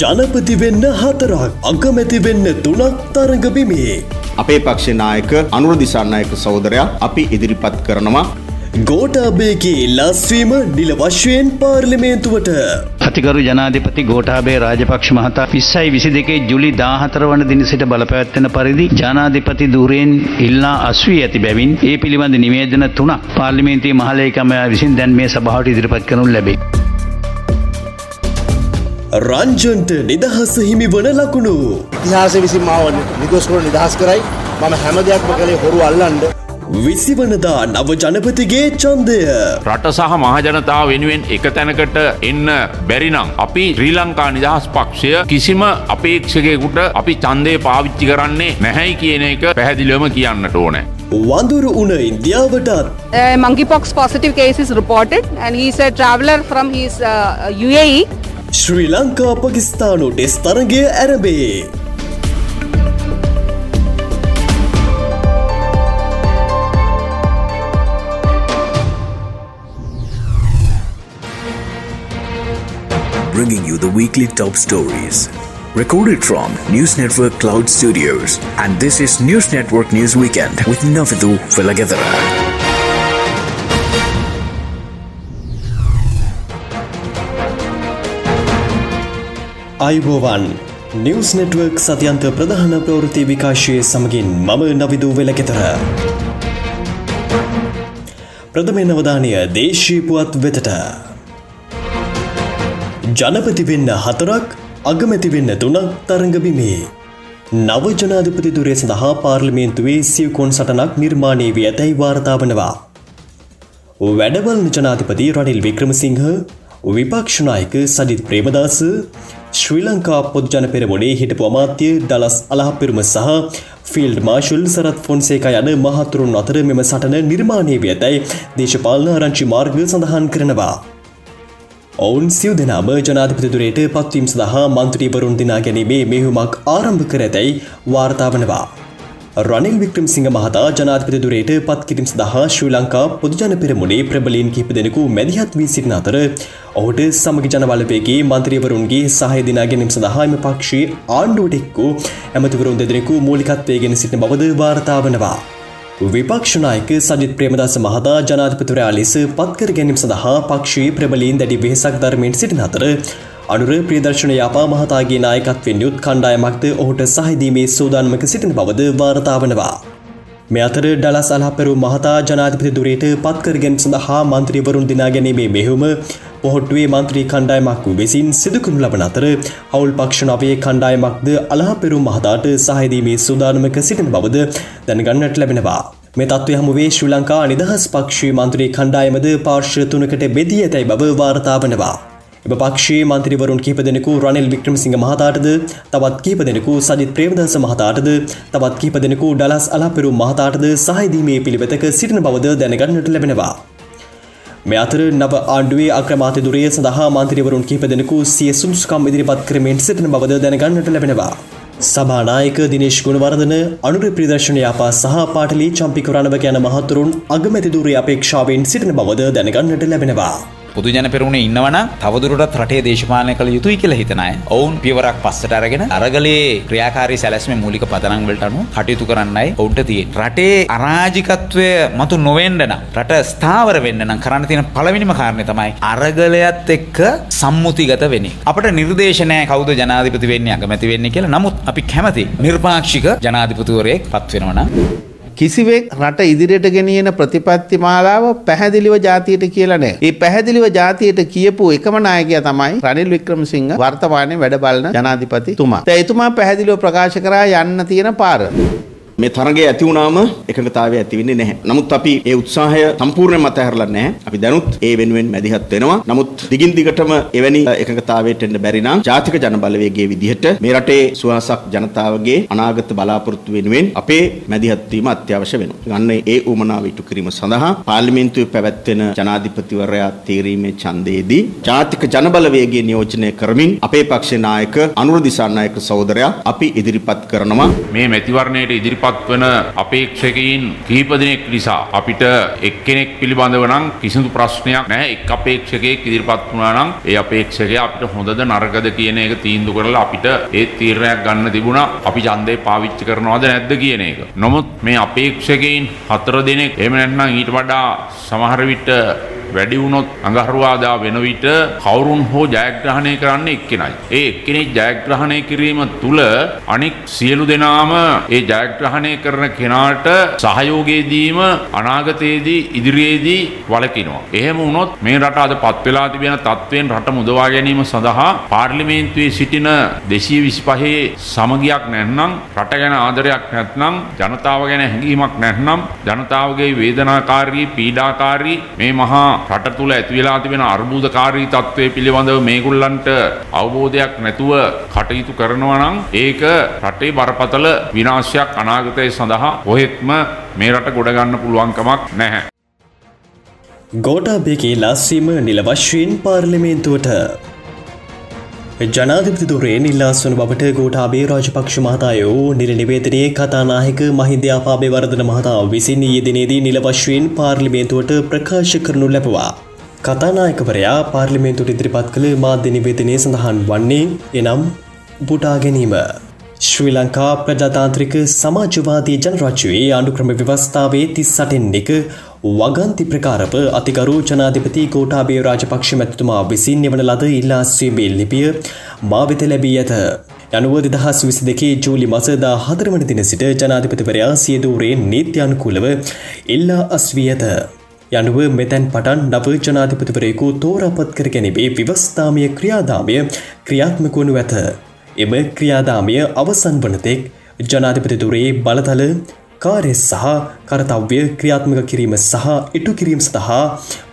ජනපති වෙන්න හතරක් අගමැති වෙන්න තුනක් තරඟබිමේ. අපේ පක්ෂ නායක අනුර දිසානායක සහෝදරයා අපි ඉදිරිපත් කරනවා ගෝටාබේගේ ලස්වීම නිල වශ්වයෙන් පාර්ලිමේන්තුවට. අතිකරු ජනාධිපති ගෝටාබේ රාජපක්ෂ මහතා පිස්සයි විසි දෙකේ ජුලි දාහතර වන දින සිට බලපැත්වෙන පරිදි ජනාධිපති දුරයෙන් ඉල්ලා අස්වී ඇති බැවින් ඒ පිළිබඳ නිවේදන තුන පාර්ලිමේන්තී මහලේකම විසින් දැන් මේ සභාවට ඉදිරිපත් කරනු ලැබේ. රංජන්ට නිදහස හිමි වන ලකුණු. ඉතිහාස විසින් මාව නිදොස්කොට නිදහස් කරයි මම හැම දෙයක්ම කළේ හොරු අල්ලන්ඩ විසිවනදා නව ජනපතිගේ චන්දය. රට සහ මහජනතාව වෙනුවෙන් එක තැනකට එන්න බැරිනම්. අපි ශ්‍රී ලංකා නිදහස් පක්ෂය කිසිම අපේක්ෂකයකුට අපි චන්දය පාවිච්චි කරන්නේ නැහැයි කියන එක පැහැදිලිවම කියන්නට ඕනෑ. වඳුරු උන ඉන්දියාවටත් positive case is reported and he's a traveler from his uh, UAE. Sri Lanka පකිස්ථානු test තරගේ ඇරබේ. bringing you the weekly top stories. Recorded from News Network Cloud Studios. And this is News Network News Weekend with Navidu Villagadara. අයිබෝවන් නිවස් network සතියන්ත ප්‍රධාන ප්‍රවෘති විකාශය සමගින් මම නවිදූ වෙලකෙතර. ප්‍රථමය නවධානය දේශීපුවත් වෙතට. ජනපති වෙන්න හතරක් අගමැති වෙන්න තුනක් තරඟබිමේ. නව ජනාධිපති දුරේ සඳහා පාර්ලිමේන්තුවේ සියකොන් සටනක් නිර්මාණය වී ඇතැයි වාර්තාාවනවා. වැඩවල් ජනාධිපති රනිල් වික්‍රමසිංහ විපක්ෂනායක සජිත් ප්‍රේමදාස ශ්‍රී ලංකා පොද්ජන පෙරමුණේ හිටපු අමාත්‍ය ඩලස් අලහපිරුම සහ ෆිල්ඩ් මාශුල් සරත් ෆොන්සේක යන මහතුරුන් අතර මෙම සටන නිර්මාණය වී ඇතැයි දේශපාලන ආරංචි මාර්ග සඳහන් කරනවා. ඔවුන් සිව් දෙනාම ජනාධිපතිදුරයට පත්වීම් සඳහා මන්ත්‍රීවරුන් දිනා ගැනීමේ මෙහුමක් ආරම්භ කර ඇතැයි වාර්තාාවනවා. රනිල් වික්‍රම් සිංහ මහතා ජනාධපතිදුරයට පත්කිරිම් සඳහා ශ්‍රී ලංකා පොදුජන පෙරමුණේ ප්‍රබලීන් කිප දෙනෙකු මැදිහත් වී සිටින අතර ඔහුට සමග ජනවලපයගේ මන්ත්‍රීවරුන්ගේ සහහිදිනා ගැනීම සඳහාම පක්ෂී ආණ්ඩුවටෙක්කු ඇමතිවරුන් දෙදෙනෙකු මූලිකත්වයගෙන සිටින බවද වාර්තාාවනවා. විපක්ෂනායක සජිත් ප්‍රේමදාස මහතා ජනාධපතුරයා ලෙස පත්කර ගැනීම සඳහා පක්ෂී ප්‍රබලීන් දැඩි වෙහසක් ධර්මයෙන් සිටින අතර අනුර ප්‍රදර්ශන යාපා මහතාගේ නායකත්වෙන් යුත් කණ්ඩායමක්ද ඔහුට සහිදීමේ සූදාන්මක සිටින බවද වාර්තාාවනවා. මෙ අතර ඩල සලහපැරු මහතා ජනාධිපති දුරයට පත්කරගෙන් සඳහා මන්ත්‍රීවරුන් දිනා ගැනීමේ මෙහුම පොහොට්ටුවේ මන්ත්‍රී කණ්ඩායමක් විසින් සිදුකුණු ලබන අතර හවුල් පක්ෂණවේ කණ්ඩායමක්ද අලහපෙරු මහතාට සහහිදීමේ සූදානමක සිටින බවද දැනගන්නට ලැබෙනවා. මේ තත්ව හමුවේ ශ්‍රී ලංකා නිදහස් පක්ෂී මන්ත්‍රී කණ්ඩායමද පාර්ශ්‍ය තුනකට බෙදී ඇතැයි බව වාර්තාාවනවා. එම පක්ෂයේ මන්ත්‍රීවරුන් කීප දෙනෙකු රනිල් වික්‍රමසිංහ මහතාටද තවත් කීප දෙනෙකු සජිත් ප්‍රේමදාස මහතාටද තවත් කීප දෙනෙකු ඩලස් අලාපෙරු මහතාටද සහහිදීමේ පිළිවෙතක සිටින බවද දැනගන්නට ලැබෙනවා. මේ අතර නව ආණ්ඩුවේ අක්‍රමාති දුරේ සඳහා මන්ත්‍රීවරුන් කීප දෙනෙකු සිය සුදුස්කම් ඉදිරිපත් කරමෙන් සිටින බවද දැනගන්නට ලැබෙනවා. සභානායක දිනේශ් ගුණවර්ධන අනුර ප්‍රදර්ශනය අපා සහ පාටලි චම්පිකරණවක යන මහතුරුන් අගමැතිදුරේ අපේක්ෂාවෙන් සිටින බවද දැනගන්නට ලැබෙනවා. පොදු ජන පෙරුණේ ඉන්නවන තවදුරටත් රටේ දේශපාලනය කළ යුතුයි කියලා හිතනය ඔවුන් පියවරක් පස්සට අරගෙන අරගලේ ක්‍රියාකාරී සැලැස්ම මූලික පදනං වලට අනුව කටයුතු කරන්නයි ඔවුන්ට තියෙන. රටේ අරාජිකත්වය මතු නොවෙන්න නම් රට ස්ථාවර වෙන්න නම් කරන්න තියෙන පළවෙනිම කාරණය තමයි අරගලයත් එක්ක සම්මුතිගත වෙන්නේ. අපට නිර්දේශනය කවුද ජනාධිපති වෙන්නේ අගමැති වෙන්නේ කියලා. නමුත් අපි කැමති නිර්පාක්ෂික ජනාධිපතිවරයෙක් පත් වෙනවා නම් කිසිවෙක් රට ඉදිරියට ගෙනියන ප්‍රතිපත්ති මාලාව පැහැදිලිව ජාතියට කියලා නෑ. ඒ පැහැදිලිව ජාතියට කියපු එකම නායකයා තමයි රනිල් වික්‍රමසිංහ වර්තමානයේ වැඩ බලන ජනාධිපතිතුමා. දැන් එතුමා පැහැදිලිව ප්‍රකාශ කරා යන්න තියෙන පාර. මේ තරගේ ඇති වුණාම එකඟතාවය ඇති වෙන්නේ නැහැ. නමුත් අපි ඒ උත්සාහය සම්පූර්ණයෙන්ම අතහැරලා නැහැ. අපි දැනුත් ඒ වෙනුවෙන් මැදිහත් වෙනවා. නමුත් දිගින් දිගටම එවැනි එකඟතාවයට එන්න බැරි නම් ජාතික ජන බලවේගයේ විදිහට මේ රටේ සුවහසක් ජනතාවගේ අනාගත බලාපොරොත්තු වෙනුවෙන් අපේ මැදිහත් වීම අත්‍යවශ්‍ය වෙනවා. අන්න ඒ උමනාව ඉටු කිරීම සඳහා පාර්ලිමේන්තුවේ පැවැත්වෙන ජනාධිපතිවරයා තීරීමේ ඡන්දයේදී ජාතික ජන බලවේගය නියෝජනය කරමින් අපේ පක්ෂේ නායක අනුර දිසානායක සහෝදරයා අපි ඉදිරිපත් කරනවා. මේ මැතිවරණයට ඉදිරිපත් ඉදිරිපත් වන අපේක්ෂකයින් කීප දෙනෙක් නිසා අපිට එක්කෙනෙක් පිළිබඳව නම් කිසිදු ප්‍රශ්නයක් නැහැ එක් අපේක්ෂකයෙක් ඉදිරිපත් වුණා නම් ඒ අපේක්ෂකයා අපිට හොඳද නරකද කියන එක තීන්දුව කරලා අපිට ඒ තීරණයක් ගන්න තිබුණා අපි ඡන්දේ පාවිච්චි කරනවද නැද්ද කියන එක. නමුත් මේ අපේක්ෂකයින් හතර දෙනෙක් එහෙම නැත්නම් ඊට වඩා සමහර විට වැඩි වුණොත් අඟහරුවාදා වෙන විට කවුරුන් හෝ ජයග්‍රහණය කරන්න එක්කෙනයි. ඒ එක්කෙනෙක් ජයග්‍රහණය කිරීම තුළ අනික් සියලු දෙනාම ඒ ජයග්‍රහණය කරන කෙනාට සහයෝගය දීම අනාගතයේදී ඉදිරියේදී වළකිනවා. එහෙම වුණොත් මේ රට අද පත් වෙලා තිබෙන තත්ත්වයෙන් රට මුදවා ගැනීම සඳහා පාර්ලිමේන්තුවේ සිටින 225 සමගියක් නැත්නම් රට ගැන ආදරයක් නැත්නම් ජනතාව ගැන හැඟීමක් නැත්නම් ජනතාවගේ වේදනාකාරී පීඩාකාරී මේ මහා රට තුළ ඇති වෙලා තිබෙන අර්බුදකාරී තත්ත්වය පිළිබඳව මේගොල්ලන්ට අවබෝධයක් නැතුව කටයුතු කරනවා නම් ඒක රටේ බරපතල විනාශයක් අනාගතය සඳහා කොහෙත්ම මේ රට ගොඩ ගන්න පුළුවන්කමක් නැහැ. ගෝටාබේගේ ලස්වීම නිල වශ්වයෙන් පාර්ලිමේන්තුවට ජනාධිපතිතුරේ නිල්ලාස්වන බවට ගෝටාබේ රාජපක්ෂ මහතායෝ නිල නිවේදනයේ කතානායක මහින්දයාපාබේ වර්ධන මහතා විසින් ඊයදිනේදී නිල වශ්වයෙන් පාර්ලිමේන්තුවට ප්‍රකාශ කරනු ලැබවා. කතානායකවරයා පාර්ලිමේන්තුට ඉදිරිපත් කළ මාධ්‍ය නිවේදනය සඳහන් වන්නේ එනම් පුටා ගැනීම. ශ්‍රී ලංකා ප්‍රජාතාන්ත්‍රික සමාජවාදී ජනරච්චුවේ අනුක්‍රම ව්‍යවස්ථාවේ තිස් සටෙන් එක වගන්ති ප්‍රකාරව අතිකරු ජනාධිපති කෝටාබේ රාජපක්ෂ මැතිතුමා විසින් නිවන ලද ඉල්ලාස්වීමේ ලිපිය මාවිත ලැබී ඇත. යනුව දෙදහස් විසි දෙකේ ජූලි මසදා හතරවන දින සිට ජනාධිපතිවරයා සියදූරේ නීත්‍යනුකූලව ඉල්ලා අස්වී ඇත. යනුව මෙතැන් පටන් නව ජනාධිපතිවරයෙකු තෝරාපත් කර ගැනීමේ විවස්ථාමය ක්‍රියාදාමය ක්‍රියාත්මක වනු ඇත. එම ක්‍රියාදාමය අවසන් වනතෙක් ජනාධිපතිතුරේ බලතල කාර්ය සහ කරතව්‍ය ක්‍රියාත්මක කිරීම සහ ඉටු කිරීම සඳහා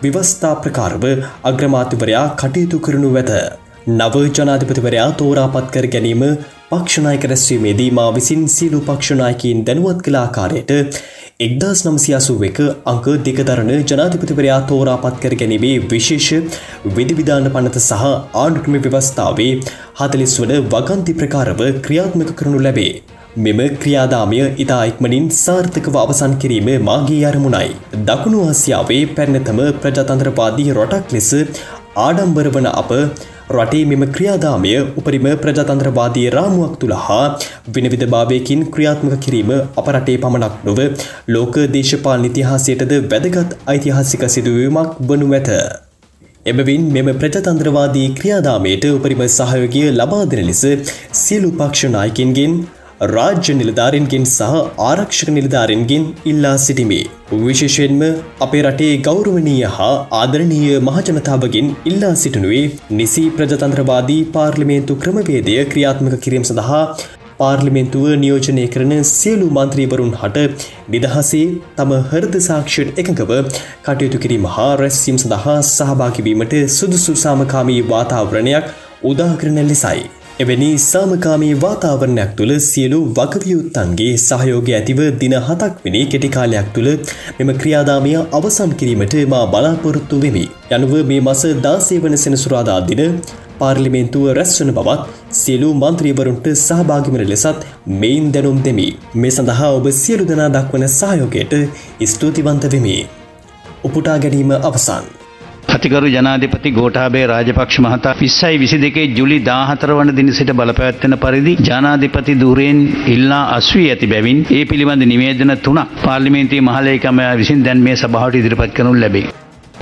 විවස්ථා ප්‍රකාරව අග්‍රමාතිවරයා කටයුතු කරනු ඇත. නව ජනාධිපතිවරයා තෝරාපත් කර ගැනීම පක්ෂනායක රැස්වීමේදී මා විසින් සීලු පක්ෂනායකින් දැනුවත් කළ ආකාරයට එක්දස් නමසියාසුව එක අංක දෙකදරන ජනාධිපතිවරයා තෝරාපත් කර ගැනීමේ විශේෂ විධවිධාන පනත සහ ආණ්ඩුක්‍රම ව්‍යවස්ථාවේ හතලිස් වන වගන්ති ප්‍රකාරව ක්‍රියාත්මක කරනු ලැබේ. මෙම ක්‍රියාදාමය ඉතා ඉක්මනින් සාර්ථකව අවසන් කිරීම මාගේ අරමුණයි. දකුණු ආසියාවේ පැරණතම ප්‍රජාතන්ත්‍රවාදී රොටක් ලෙස ආඩම්බර වන අප රටේ මෙම ක්‍රියාදාමය උපරිම ප්‍රජාතන්ත්‍රවාදී රාමුවක් තුළ හා විනවිධ භාවයකින් ක්‍රියාත්මක කිරීම අප රටේ පමණක් නොව ලෝක දේශපාල නිතිහාසයටද වැදගත් ඓතිහාසික සිදුවීමක් වනු ඇත. එබවින් මෙම ප්‍රජතන්ත්‍රවාදී ක්‍රියාදාමයට උපරිම සහයෝගය ලබාදෙන ලෙස සියලු පක්ෂනායකින්ගෙන් රාජ්‍ය නිලධාරන්ගෙන් සහ ආරක්ෂක නිලධාරන්ගෙන් ඉල්ලා සිටිමේ. විශේෂයෙන්ම අපේ රටේ ගෞරවනීය හා ආදරණීය මහජනතාවගෙන් ඉල්ලා සිටිනුවේ නිසි ප්‍රජතන්ත්‍රවාදී පාර්ලිමේන්තු ක්‍රමවේදය ක්‍රියාත්මක කිරීම සඳහා පාර්ලිමේන්තුව නියෝජනය කරන සියලු මන්ත්‍රීවරුන් හට නිදහසේ තම හරද සාක්ෂයට එකඟව කටයුතු කිරීම හා රැස්වීම් සඳහා සහභාකිවීමට සුදුසු සාමකාමී වාතාවරණයක් උදාකරන ලෙසයි. එවැනි සාමකාමී වාතාවරණයක් තුළ සියලු වගවියුත්තන්ගේ සහයෝගය ඇතිව දින හතක් වෙනි කෙටිකාලයක් තුළ මෙම ක්‍රියාදාමය අවසන් කිරීමට මා බලාපොරොත්තු වෙමි. යනුව මේ මස දාසේ වන සෙනසුරාදා දින පාර්ලිමේන්තුව රැස්වන බවත් සියලු මන්ත්‍රීවරුන්ට සහභාගිමන ලෙසත් මෙයින් දැනුම් දෙමි. මේ සඳහා ඔබ සියලු දෙනා දක්වන සහයෝගයට ස්තුතිවන්ත වෙමි. උපුටා ගැනීම අවසන්. අතිකරු ජනාධිපති ගෝඨාභය රාජපක්ෂ මහතා 20යි 22 ජුලි 14 වන දින සිට බලපැවැත්වෙන පරිදි ජනාධිපති ධූරයෙන් ඉල්ලා අස්වී ඇති බැවින් ඒ පිළිබඳ නිවේදන තුනක් පාර්ලිමේන්තුවේ මහලේකමයා විසින් දැන් මේ සභාවට ඉදිරිපත් කරනු ලැබේ.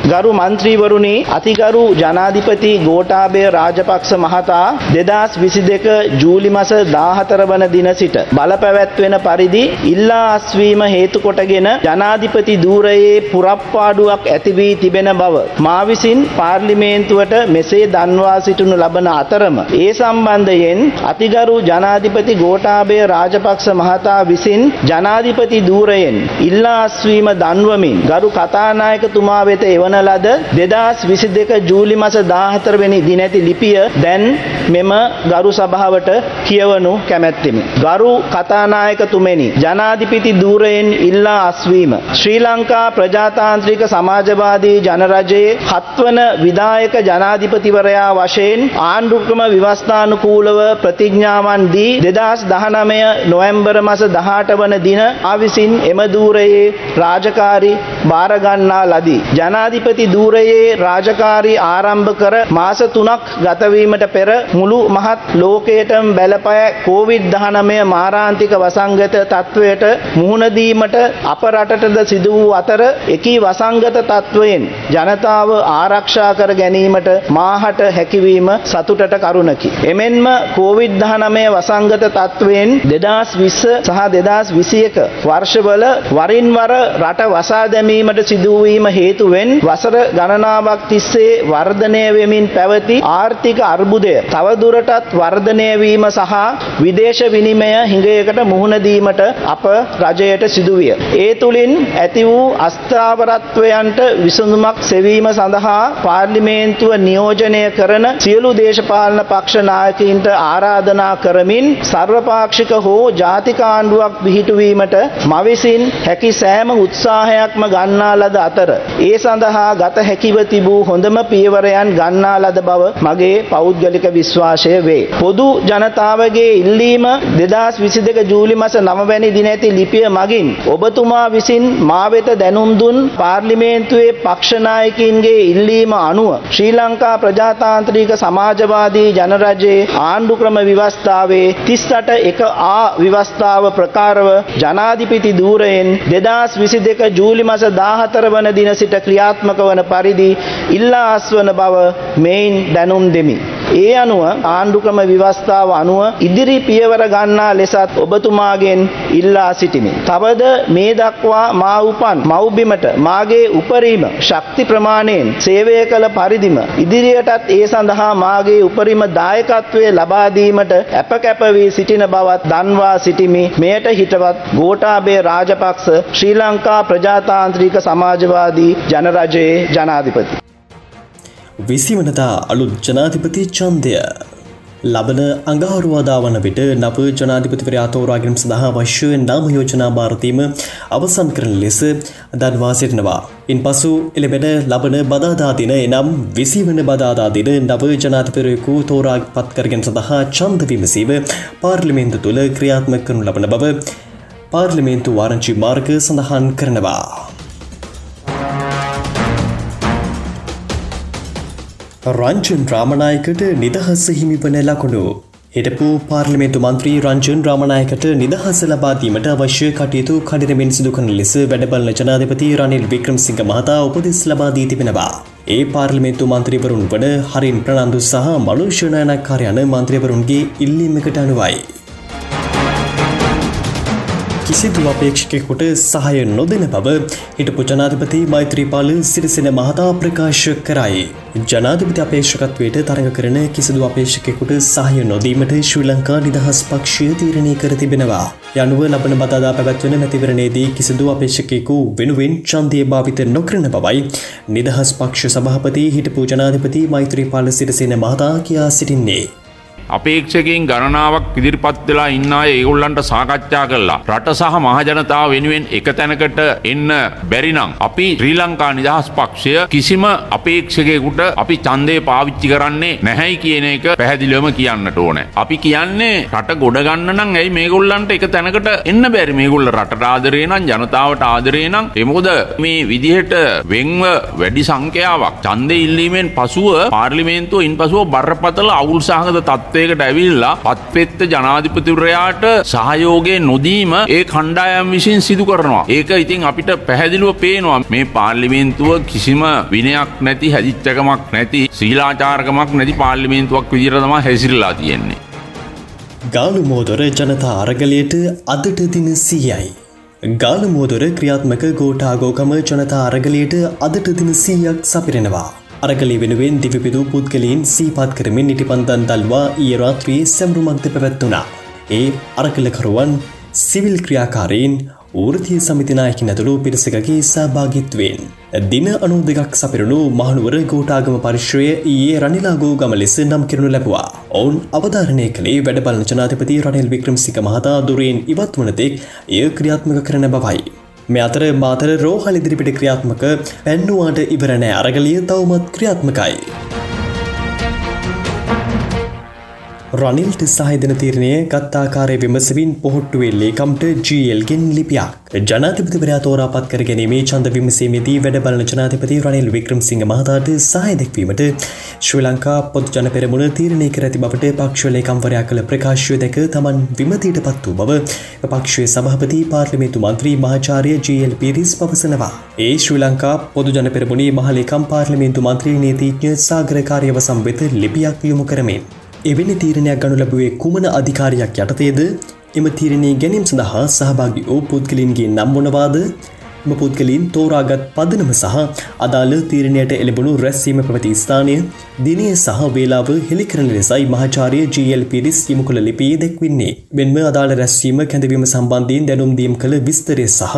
ගරු මන්ත්‍රීවරුනි අතිගරු ජනාධිපති ගෝඨාභය රාජපක්ෂ මහතා 2022 ජූලි මාස 14 වන දින සිට බලපැවැත්වෙන පරිදි ඉල්ලා අස්වීම හේතු කොටගෙන ජනාධිපති ධූරයේ පුරප්පාඩුවක් ඇති වී තිබෙන බව මා විසින් පාර්ලිමේන්තුවට මෙසේ දන්වා සිටිනු ලබන අතරම. ඒ සම්බන්ධයෙන් අතිගරු ජනාධිපති ගෝඨාභය රාජපක්ෂ මහතා විසින් ජනාධිපති ධූරයෙන් ඉල්ලා අස්වීම දන්වමින් ගරු කතානායකතුමා වෙත එවන යවන ලද දෙදස් විසි දෙක ජූලි මස දාහතරවෙනි දිනැති ලිපිය දැන් මෙම ගරු සභාවට කියවනු කැමැත්තෙමි. ගරු කතානායකතුමනි ජනාධිපති දූරයෙන් ඉල්ලා අස්වීම. ශ්‍රී ලංකා ප්‍රජාතාන්ත්‍රික සමාජවාදී ජනරජයේ හත්වන විදායක ජනාධිපතිවරයා වශයෙන් ආණ්ඩුක්‍රම විවස්ථානුකූලව ප්‍රතිඥාවන් දී දෙදස් දහනමය නොවැම්බර මස දහට වන දින ආවිසින් එම දූරයේ රාජකාරි භාරගන්නා ලදී. ජනාධිපති දූරයේ රාජකාරී ආරම්භ කර මාස තුනක් ගතවීමට පෙර මුළු මහත් ලෝකයටම බැලපය කෝවිඩ්-19 මාරාන්තික වසංගත තත්වයට මුහුණ දීමට අප රටටද සිදු වූ අතර එකී වසංගත තත්වයෙන් ජනතාව ආරක්ෂා කර ගැනීමට මාහට හැකිවීම සතුටට කරුණකි. එමෙන්ම කෝවිඩ්-19 වසංගත තත්වයෙන් 2020 සහ 2021 වර්ෂවල වරින් වර රට වසා දැමීමට සිදුවීම හේතුවෙන් වසර ගණනාවක් තිස්සේ වර්ධනය වෙමින් පැවති ආර්ථික අර්බුදය තවදුරටත් වර්ධනය වීම සහ විදේශ විනිමය හිඟයකට මුහුණ දීමට අප රජයට සිදුවිය. ඒ තුලින් ඇති වූ අස්ථාවරත්වයන්ට විසඳුමක් සෙවීම සඳහා පාර්ලිමේන්තුව නියෝජනය කරන සියලු දේශපාලන පක්ෂ නායකයින්ට ආරාධනා කරමින් සර්වපාක්ෂික හෝ ජාතික ආණ්ඩුවක් පිහිටුවීමට මවිසින් හැකි සෑම උත්සාහයක්ම ගන්නා ලද අතර ඒ සඳහා ගත හැකිව තිබූ හොඳම පියවරයන් ගන්නා ලද බව මගේ පෞද්ගලික විශ්වාසය වේ. පොදු ජනතාවගේ ඉල්ලීම 2022 ජූලි මාස 9 වැනි දින ඇති ලිපිය මගින් ඔබතුමා විසින් මා වෙත දැනුම් දුන් පාර්ලිමේන්තුවේ පක්ෂ නායකින්ගේ ඉල්ලීම අනුව ශ්‍රී ලංකා ප්‍රජාතාන්ත්‍රික සමාජවාදී ජනරජයේ ආණ්ඩු ක්‍රම ව්‍යවස්ථාවේ 38 එක ආ ව්‍යවස්ථාව ප්‍රකාරව ජනාධිපති ධූරයෙන් 2022 ජූලි මාස 14 වන දින සිට ක්‍රියාත්මක වන පරිදි ඉල්ලා අස්වන බව මෙයින් දැනුම් දෙමි. ඒ අනුව ආණ්ඩුක්‍රම ව්‍යවස්ථාව අනුව ඉදිරි පියවර ගන්නා ලෙසත් ඔබතුමාගෙන් ඉල්ලා සිටිමි. තවද මේ දක්වා මා උපන් මව්බිමට මාගේ උපරිම ශක්ති ප්‍රමාණයෙන් සේවය කළ පරිදිම ඉදිරියටත් ඒ සඳහා මාගේ උපරිම දායකත්වය ලබා දීමට අපකැප වී සිටින බවත් දන්වා සිටිමි. මෙයට හිටවත් ගෝඨාභය රාජපක්ෂ ශ්‍රී ලංකා ප්‍රජාතාන්ත්‍රික සමාජවාදී ජනරජයේ ජනාධිපති. විසිවනදා අලුත් ජනාධිපති චන්දය ලබන අඟහරුවාදා වන විට නව ජනාධිපතිවරයා තෝරාගෙන සඳහා වශ්‍ය නාම යෝජනා භාරතීම අවසන් කරන ලෙස දන්වා සිටිනවා. ඉන් පසු එළබෙන ලබන බදාදාදින එනම් විසිවන බදාදාදින නව ජනාධිපරයකු තෝරා පත්කරගෙන සඳහා චන්ද විමසීව පාර්ලිමේන්තු තුළ ක්‍රියාත්ම කරනු ලබන බව පාර්ලිමේන්තු වාරංචි මාර්ග සඳහන් කරනවා. රංජන් රාමණයකට නිදහස හිමිවන ලකුණු. හිටපු පාර්ලිමේන්තු මන්ත්‍රී රංජන් රාමණයකට නිදහස ලබාදීමට අවශ්‍ය කටයුතු කඩිනමින් සිදු කරන ලෙස වැඩබලන ජනාධිපති රනිල් වික්‍රමසිංහ මහතා උපදෙස් ලබා දී තිබෙනවා. ඒ පාර්ලිමේන්තු මන්ත්‍රීවරුන් වන හරින් ප්‍රනන්දු සහ මනුෂ්‍ය නායකකාර යන මන්ත්‍රීවරුන්ගේ ඉල්ලීමකට අනුවයි. කිසිදු අපේක්ෂකෙකුට සහය නොදෙන බව හිටපු ජනාධිපති මෛත්‍රීපාල සිරිසෙන මහතා ප්‍රකාශ කරයි. ජනාධිපති අපේක්ෂකත්වයට තරඟ කරන කිසිදු අපේක්ෂකෙකුට සහය නොදීමට ශ්‍රී ලංකා නිදහස් පක්ෂය තීරණය කර තිබෙනවා. යනුව ලබන බදාදා පැවැත්වන මැතිවරණයේදී කිසිදු අපේක්ෂකෙකු වෙනුවෙන් ඡන්දය භාවිත නොකරන බවයි නිදහස් පක්ෂ සභාපති හිටපු ජනාධිපති මෛත්‍රීපාල සිරිසෙන මහතා කියා සිටින්නේ. අපේක්ෂකයින් ගණනාවක් ඉදිරිපත් වෙලා ඉන්න අය ඒගොල්ලන්ට සාකච්ඡා කරලා රට සහ මහජනතාව වෙනුවෙන් එක තැනකට එන්න බැරි නම් අපි ශ්‍රී ලංකා නිදහස් පක්ෂය කිසිම අපේක්ෂකයෙකුට අපි ඡන්දය පාවිච්චි කරන්නේ නැහැයි කියන එක පැහැදිලිවම කියන්නට ඕනේ. අපි කියන්නේ රට ගොඩ ගන්න නම් ඇයි මේගොල්ලන්ට එක තැනකට එන්න බැරි? මේගොල්ල රටට ආදරේ නම් ජනතාවට ආදරේ නම්. ඒ මොකද මේ විදිහට වෙන්ව වැඩි සංඛ්‍යාවක්. ඡන්දය ඉල්ලීමෙන් පසුව පාර්ලිමේන්තුව ඉන්පසුව බරපතල අවුල් සහගත තත්ත්වයකට ඇවිල්ලා පත්පෙත්ත ජනාධිපතිවරයාට සහයෝගය නොදීම ඒ කණ්ඩායම් විසින් සිදු කරනවා. ඒක ඉතින් අපිට පැහැදිලිව පේනවා මේ පාර්ලිමේන්තුව කිසිම විනයක් නැති හැදිච්චකමක් නැති ශ්‍රීලාචාරකමක් නැති පාර්ලිමේන්තුවක් විදිහට තමයි හැසිරලා තියෙන්නේ. ගාලුමෝදොර ජනතා අරගලයට අදට දින සීයයි. ගාලමෝදොර ක්‍රියාත්මක ගෝටාගෝකම ජනතා අරගලයට අදට දින සීයක් සපිරෙනවා. අරගලි වෙනුවෙන් දිවිපිදූ පුද්ගලීන් සීපත් කරමින් නිටිපන්දන් දල්වා ඊරාත්‍රී සැමරුමක්ද පැවැත්වනා. ඒ අරකලකරුවන් සිවිල් ක්‍රියාකාරයෙන් ෘතිය සමිතිනායකින් ඇතුළු පිරිසකගේ සභාගිත්වෙන්. දින අනු දෙකක් සපිරුණු මහනුවර ගෝටාගම පරිශ්‍රය ඊයේ රනිලාගෝ ගම ලෙස නම් කිරුණු ලැබවා. ඔවුන් අවධාරණය කළේ වැඩබලන ජනාධපති රනිල් වික්‍රමසික මහතා දුරයෙන් ඉවත් වනතෙක් එය ක්‍රියාත්මක කරන බවයි. මේ අතර මාතර රෝහල් ඉදිරිපිට ක්‍රියාත්මක පැන්නුවාට ඉවරණෑ අරගලිය තවමත් ක්‍රියාත්මකයි. රනිල්ට සහහිදන තීරණය ගත්තාකාරය විමසවින් පොහොට්ටුවේ ලේකම්ට ජල්ගෙන් ලිපියක් ජනාතිපතිවරයා තෝරාපත් කර ගැනීමේ චන්ද විමසීමේදී වැඩබලන ජනාතිපති රනිල් වික්‍රම් සිංහ මහතාට සහය දැක්වීමට ශ්‍රී ලංකා පොදු ජන පෙරමුණ තීරණය කර ඇති බවට පක්ෂලේකම්වරයා කළ ප්‍රකාශය දැක තමන් විමතීට පත් වූ බව පක්ෂය සභහපති පාර්ලිමේතු මන්ත්‍රී මහාචාරය ජල් පිරිස් පවසනවා. ඒ ශ්‍රී ලංකා පොදු ජන පෙරමුණේ මහලේකම් පාර්ලිමේන්තු මන්ත්‍රී නීතිඥ සාගරකාරයව සම්වෙත ලිපියක් යොමු කරමින්. එවැනි තීරණයක් ගනු ලැබුවේ කුමන අධිකාරයක් යටතේද? එම තීරණය ගැනීම් සඳහා සහභාගි වූ පුද්ගලින්ගේ නම් වනවාද ම පුද්ගලින් තෝරාගත් පදනම සහ අදාළ තීරණයට එළබුණු රැස්වීම පැවති ස්ථානය දිනය සහ වේලාව හෙළිකරන ලෙසයි මහාචාරය ජල් පිරිස් යමුකළ ලිපියේ දැක්වින්නේ. මෙන්ම අදාළ රැස්වීම කැඳවීම සම්බන්ධයෙන් දැනුම්දීම් කළ විස්තරය සහ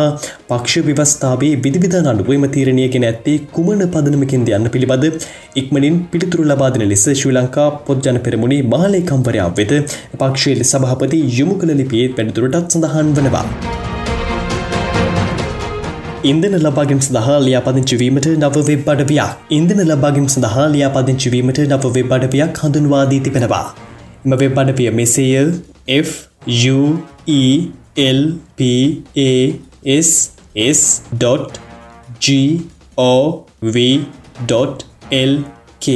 පක්ෂ විවස්ථාවේ විධවිධාන අනුවම තීරණය ගෙන ඇත්තේ කුමන පදනමකින්ද යන්න පිළිබඳ ඉක්මනින් පිළිතුරු ලබාදන ලෙස ශ්‍රී ලංකා පොද්ජන පෙරමුණේ මාලයකම්වරයා වෙත පක්ෂයේ සභහපති යොමු කළ ලිපියේ වැඩතුරටත් සඳහන් වනවා. ඉන්දන ලබාගෙන් සඳහා ලියාපදිංචිවීමට නව වෙබ් අඩවියක් ඉන්දන ලබාගෙන් සඳහා ලියාපදිංචිවීමට නව වෙබ් අඩවියක් හඳුන්වාදී තිබෙනවා. එම වෙබ් අඩවිය මෙසේය FUELPAS.gov.lk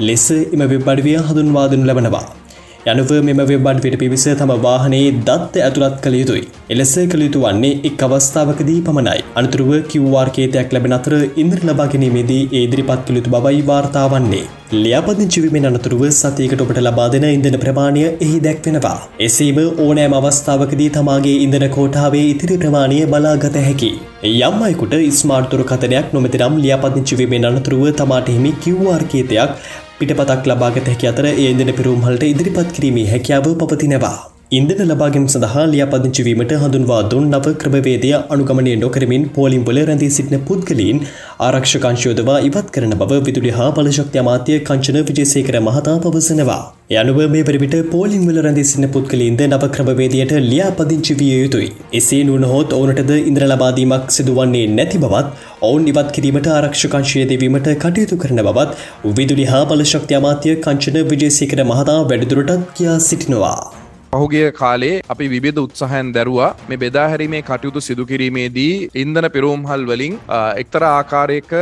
ලෙස එම වෙබ් අඩවිය හඳුන්වාදනු ලබනවා. යනුව මෙම වෙබ්බඩ් පිවිස තම වාහනේ දත්ත ඇතුළත් කළ යුතුයි. එලෙස කළ යුතු වන්නේ එක් අවස්ථාවකදී පමණයි. අනතුරුව කිව්වාර්කේතයක් ලැබෙන අතර ඉන්ද්‍ර ලබාගැනීමේදී ඒදිරිපත් කළ යුතු බවයි වාර්තාවන්නේ. ලියාපදිංචිවීමෙන් අනතුරුව සතියකට ඔබට ලබා දෙන ඉන්දන ප්‍රමාණය එහි දැක්වෙනවා. එසේම ඕනෑම අවස්ථාවකදී තමාගේ ඉන්දන කෝටාවේ ඉතිරි ප්‍රමාණය බලාගත හැකි. යම් අයකුට ස්මාර්ට්තුරු කතනයක් නොමතිනම් ලියාපදිංචිවීමෙන් අනතුරුව තමාට හිමි කිව්වාර්කේතයක් පිටපතක් ලබාගත හැකි අතර ඒ ඉන්දන පිරුම්හලට ඉදිරිපත් කිරීමේ හැකියාව පවතිනවා. ඉන්දන ලබාගෙන් සඳහා ලියාපදිංචිවීමට හඳුන්වා දුන් නව ක්‍රමවේදය අනුගමනය නොකරමින් පෝලිම්වල රැඳී සිටින පුද්ගලීන් ආරක්ෂකංශයෝදවා ඉවත් කරන බව විදුලි හා බලශක්ති අමාත්‍ය කංචන විජේසේකර මහතා පවසනවා. යනුව මේ පරිවිට පෝලිම්වල රැඳී සිටින පුද්ගලීන්ද නව ක්‍රමවේදයට ලියාපදිංචි විය යුතුයි. එසේ නුනහොත් ඕනටද ඉන්ද්‍ර ලබාදීමක් සිදුවන්නේ නැති බවත් ඔවුන් ඉවත් කිරීමට ආරක්ෂකංශය දෙවීමට කටයුතු කරන බවත් විදුලි හා බලශක්ති අමාත්‍ය කංචන විජේසේකර මහතා වැඩිදුරටත් කියා සිටිනවා. පහුගිය කාලේ අපි විවිධ උත්සාහයන් දැරුවා මේ බෙදාහැරීමේ කටයුතු සිදු කිරීමේදී ඉන්ධන පිරෝම්හල් වලින් එක්තරා ආකාරයක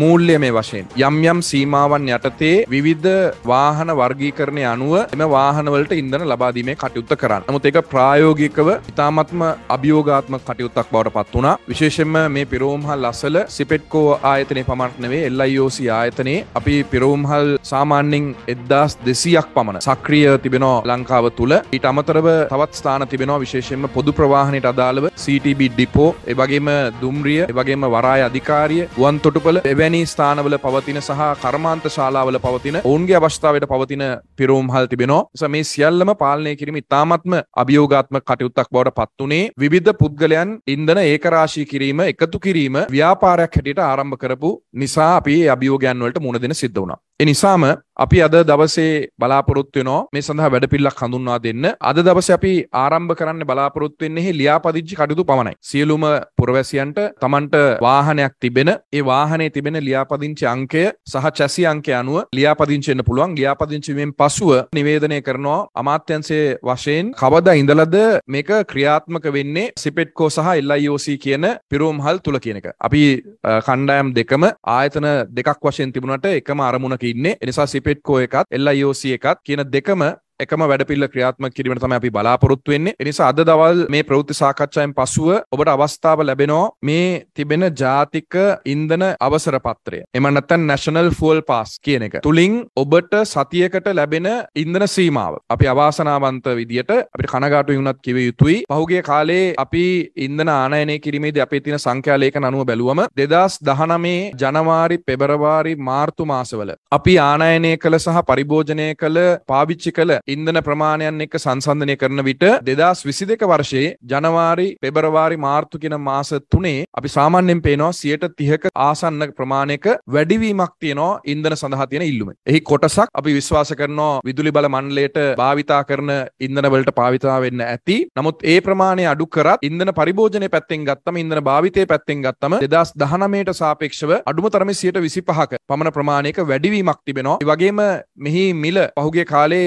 මූල්‍යමය වශයෙන් යම් යම් සීමාවන් යටතේ විවිධ වාහන වර්ගීකරණය අනුව එම වාහනවලට ඉන්ධන ලබාදීමේ කටයුත්ත කරන්න. නමුත් ඒක ප්‍රායෝගිකව ඉතාමත්ම අභියෝගාත්මක කටයුත්තක් බවට පත් වුණා. විශේෂයෙන්ම මේ පිරෝම්හල් අසල සිපෙට්කෝ ආයතනයේ පමණක් නෙවෙයි LIOC ආයතනයේ අපි පිරෝම්හල් සාමාන්‍යයෙන් 1200ක් පමණ සක්‍රිය තිබෙනවා ලංකාව තුල. ඊට අමතරව තවත් ස්ථාන තිබෙනවා විශේෂයෙන්ම පොදු ප්‍රවාහනයට අදාළව CTB ඩිපෝ එවගේම දුම්රිය එවගේම වරාය අධිකාරිය ගුවන් තොටුපළ එවැනි ස්ථානවල පවතින සහ කර්මාන්ත ශාලාවල පවතින ඔවුන්ගේ අවස්ථාවට පවතින පිරෝම්හල් තිබෙනවා මේ සියල්ලම පාලනය කිරීම ඉතාමත්ම අභියෝගාත්ම කටයුත්තක් බවට පත්වනේ විවිධ පුද්ගලයන් ඉන්දන ඒකරාශී කිරීම එකතු කිරීම ව්‍යාපාරයක් හැටියට ආරම්භ කරපු නිසා අපි අභියෝගයන් වලට මුණ දෙන සිද්ධ වුණා. එනිසාම අපි අද දවසේ බලාපොරොත්තු වෙනවා මේ සඳහා වැඩපිළිවෙලක් හඳුන්වා දෙන්න. අද දවසේ අපි ආරම්භ කරන්න බලාපොරොත්තු වෙන්නේ ලියාපදිංචි කටයුතු පමණයි. සියලුම පුරවැසියන්ට Tamanට වාහනයක් තිබෙන ඒ වාහනේ තිබෙන ලියාපදිංචි අංකය සහ චැසි අංකය අනුව ලියාපදිංචි වෙන්න පුළුවන්. ලියාපදිංචි වීමෙන් පසුව නිවේදනය කරනවා අමාත්‍යංශයේ වශයෙන් කවදා ඉඳලාද මේක ක්‍රියාත්මක වෙන්නේ සිපෙට්කෝ සහ LIOC කියන පිරෝම්හල් තුල කියන එක. අපි කණ්ඩායම් දෙකම ආයතන දෙකක් වශයෙන් තිබුණට එකම අරමුණක ඉන්නේ. එනිසා සිපෙට්කෝ එකත් LIOC එකත් කියන දෙකම එකම වැඩපිල්ල ක්‍රියාත්ම කිරීම තමයි අපි බලාපොරොත්තු වෙන්නේ. ඒ නිසා අද දවල් මේ ප්‍රවෘත්ති සාකච්ඡාවෙන් පසුව ඔබට අවස්ථාව ලැබෙනවා මේ තිබෙන ජාතික ඉන්ධන අවසර පත්‍රය. එම නැත්නම් National Fuel Pass කියන එක. තුලින් ඔබට සතියකට ලැබෙන ඉන්ධන සීමාව. අපි අවාසනාවන්ත විදියට අපිට කනගාටු වුණත් කිව යුතුයි. පහුගිය කාලේ අපි ඉන්ධන ආනයනය කිරීමේදී අපේ තියෙන සංඛ්‍යා ලේඛන අනුව බැලුවම 2019 ජනවාරි පෙබරවාරි මාර්තු මාසවල අපි ආනයනය කළ සහ පරිභෝජනය කළ පාවිච්චි කළ ඉන්දන ප්‍රමාණයන් එක්ක සංසන්ධනය කරන විට දෙදස් විසි දෙක වර්ෂයේ ජනවාරි පෙබරවාරි මාර්තු කියෙන මාස තුනේ අපි සාමාන්‍යෙන් පේනවා සියට තිහක ආසන්න ප්‍රමාණයක වැඩිවීමක් තියනවා ඉන්දන සඳහා තියෙන ඉල්ලුම එහි කොටසක් අපි විශ්වාස කරනවා විදුලි බල මණ්ඩලයට භාවිතා කරන ඉන්දනවලට පාවිතා වෙන්න ඇති. නමුත් ඒ ප්‍රමාණය අඩු කරත් ඉන්දන පරිභෝජනය පැත්තෙන් ගත්තම ඉන්දන භාවිතය පැත්තෙන් ගත්තම දෙදස් දහනමයට සාපේක්ෂව අඩුම තරම සියට විසි පහක පමණ ප්‍රමාණයක වැඩිවීමක් තිබෙනවා. වගේම මෙහි මිල පහුගේ කාලේ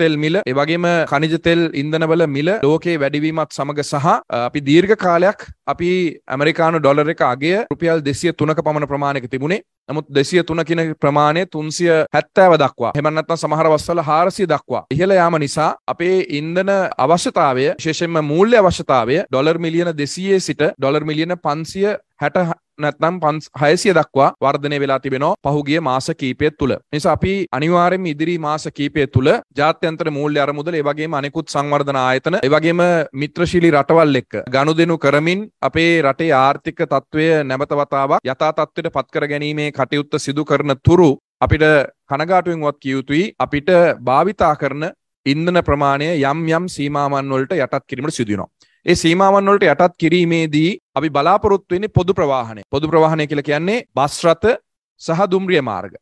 බොරතෙල් මිල එවගේම කනිජතෙල් ඉන්දනවල මිල ලෝකේ වැඩිවීමත් සමඟ සහ අපි දීර්ඝ කාලයක් අපි ඇමරිකානු ඩොලර එක අගේ රුපියල් දෙසිය තුනක පමණ ප්‍රමාණයක තිබුණේ. නමුත් දෙසිය තුන කියන ප්‍රමාණය තුන්සිය හැත්තෑව දක්වා. හෙමන්නත්න සමහරවස්සල හාරසිය දක්වා. ඉහළ යාම නිසා අපේ ඉන්දන අවශ්‍යතාවය ශේෂෙන්ම මූල්‍ය අවශ්‍යතාවය ඩොලර් මිලියන දෙසියේ සිට ඩොලර් මිලියන පන්සිය හැට නැත්නම් පන්ස් හයසිය දක්වා වර්ධනය වෙලා තිබෙනවා පහුගිය මාස කීපය තුළ. නිසා අපි අනිවාර්යෙන් ඉදිරි මාස කීපය තුළ ජාත්‍යන්තර මූල්‍ය අරමුදල ඒ වගේම අනෙකුත් සංවර්ධන ආයතන ඒ වගේම මිත්‍රශීලී රටවල් එක්ක ගනුදෙනු කරමින් අපේ රටේ ආර්ථික තත්ත්වය නැවත වතාවක් යථා තත්ත්වයට පත් කර ගැනීමේ කටයුත්ත සිදු කරන තුරු අපිට කනගාටුවෙන්වත් කිය යුතුයි අපිට භාවිතා කරන ඉන්ධන ප්‍රමාණය යම් යම් සීමාවන් වලට යටත් කිරීමට සිදුවෙනවා. ඒ සීමාවන් වලට යටත් කිරීමේදී අපි බලාපොරොත්තු වෙන්නේ පොදු ප්‍රවාහනය. පොදු ප්‍රවාහනය කියලා කියන්නේ බස් රථ සහ දුම්රිය මාර්ග.